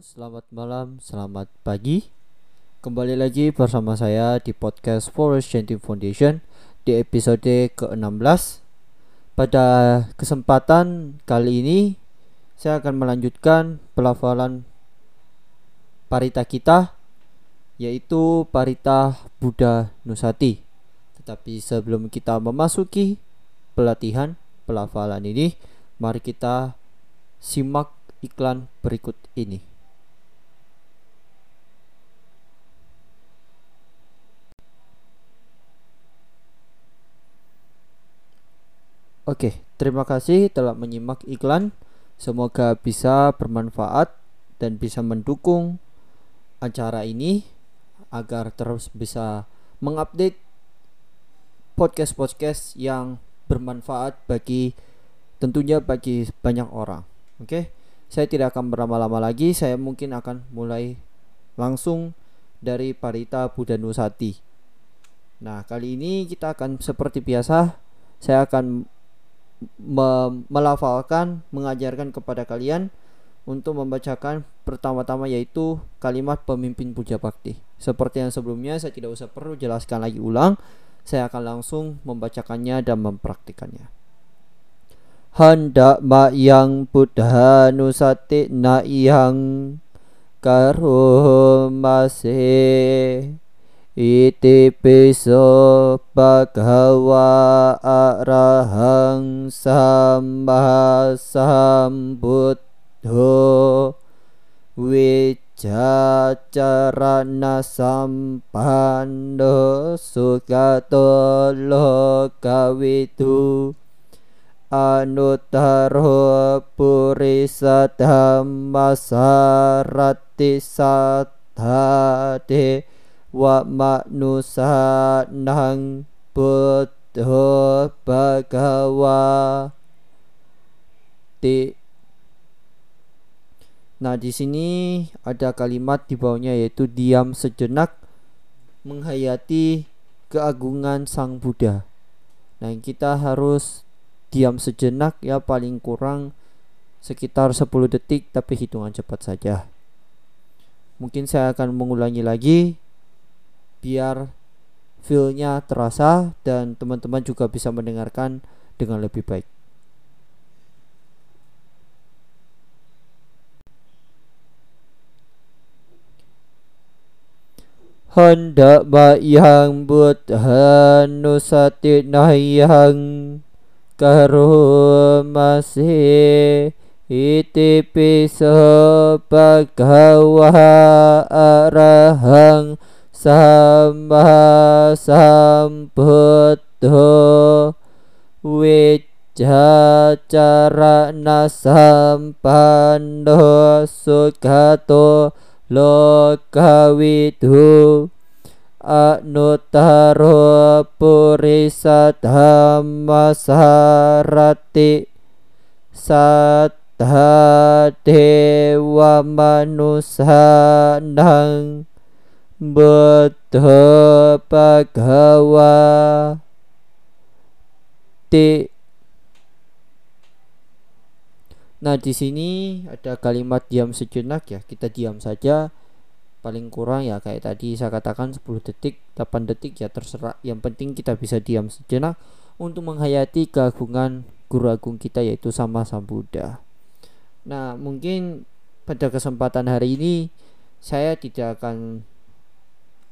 selamat malam, selamat pagi. Kembali lagi bersama saya di podcast Forest Chanting Foundation di episode ke-16. Pada kesempatan kali ini saya akan melanjutkan pelafalan parita kita yaitu parita Buddha Nusati. Tetapi sebelum kita memasuki pelatihan pelafalan ini, mari kita simak iklan berikut ini. Oke, terima kasih telah menyimak iklan. Semoga bisa bermanfaat dan bisa mendukung acara ini agar terus bisa mengupdate podcast-podcast yang bermanfaat bagi tentunya bagi banyak orang. Oke saya tidak akan berlama-lama lagi. Saya mungkin akan mulai langsung dari Parita Buddha Nusati nah kali ini kita akan seperti biasa saya akan me melafalkan mengajarkan kepada kalian untuk membacakan pertama-tama yaitu kalimat pemimpin puja bakti. Seperti yang sebelumnya saya tidak usah perlu jelaskan lagi ulang. Saya akan langsung membacakannya dan mempraktikannya hendak mak yang buddha nusati na yang karumase iti piso bhagawa arahang sambha sambuddho wijacarana sampando sugato lokawidu anuttaro purisa dhammasarati sathade wa manusa nang buddha bhagawa ti Nah, di sini ada kalimat di bawahnya yaitu diam sejenak menghayati keagungan Sang Buddha. Nah, kita harus diam sejenak ya paling kurang sekitar 10 detik tapi hitungan cepat saja. Mungkin saya akan mengulangi lagi biar feelnya terasa dan teman-teman juga bisa mendengarkan dengan lebih baik. Hendak yang buddha nusati yang karo masih iti piso bhagawa arahang sama sambuddho wijacarana sampando sugato lokawidu anuttaro purisa dhammasarati sattha dewa manusanang buddha bhagawa ti Nah, di sini ada kalimat diam sejenak ya. Kita diam saja paling kurang ya kayak tadi saya katakan 10 detik 8 detik ya terserah. Yang penting kita bisa diam sejenak untuk menghayati keagungan guru agung kita yaitu sama Sang Buddha nah mungkin pada kesempatan hari ini saya tidak akan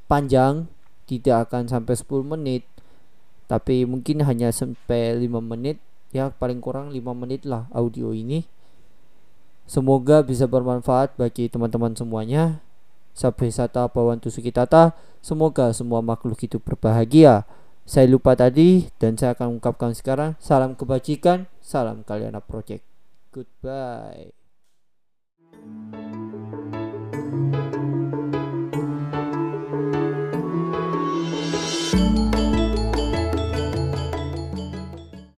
panjang tidak akan sampai 10 menit tapi mungkin hanya sampai 5 menit. Ya paling kurang 5 menit lah audio ini. Semoga bisa bermanfaat bagi teman-teman semuanya Sabesata Bawantu Sukitata, semoga semua makhluk itu berbahagia. Saya lupa tadi dan saya akan ungkapkan sekarang salam kebajikan, salam Kaliana Project. Goodbye.